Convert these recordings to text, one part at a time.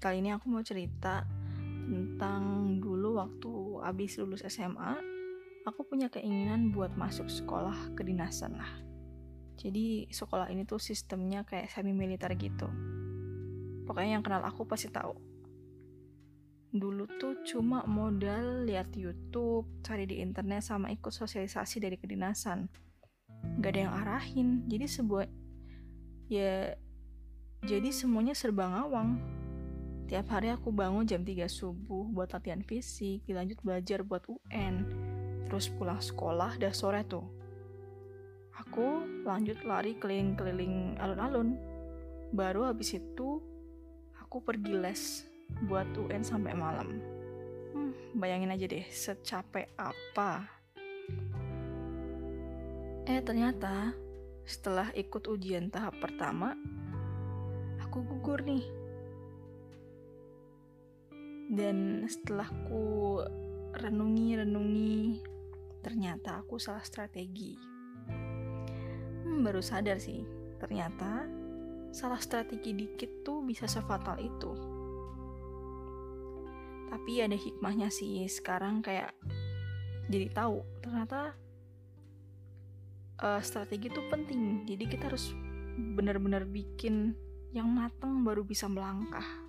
kali ini aku mau cerita tentang dulu waktu abis lulus SMA, aku punya keinginan buat masuk sekolah kedinasan lah. Jadi sekolah ini tuh sistemnya kayak semi militer gitu. Pokoknya yang kenal aku pasti tahu. Dulu tuh cuma modal lihat YouTube, cari di internet sama ikut sosialisasi dari kedinasan. Gak ada yang arahin. Jadi sebuah ya jadi semuanya serba ngawang. Tiap hari aku bangun jam 3 subuh buat latihan fisik, dilanjut belajar buat UN. Terus pulang sekolah dah sore tuh. Aku lanjut lari keliling-keliling alun-alun. Baru habis itu aku pergi les buat UN sampai malam. Hmm, bayangin aja deh, secapek apa. Eh ternyata setelah ikut ujian tahap pertama, aku gugur nih. Dan setelah ku renungi-renungi, ternyata aku salah strategi. Hmm, baru sadar sih, ternyata salah strategi dikit tuh bisa sefatal itu. Tapi ada hikmahnya sih, sekarang kayak jadi tahu ternyata uh, strategi itu penting. Jadi kita harus benar-benar bikin yang matang baru bisa melangkah.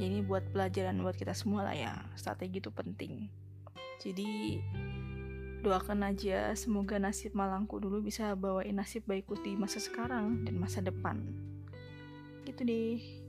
Ya ini buat pelajaran buat kita semua lah ya. Strategi itu penting. Jadi doakan aja semoga nasib Malangku dulu bisa bawain nasib baikku di masa sekarang dan masa depan. Gitu deh.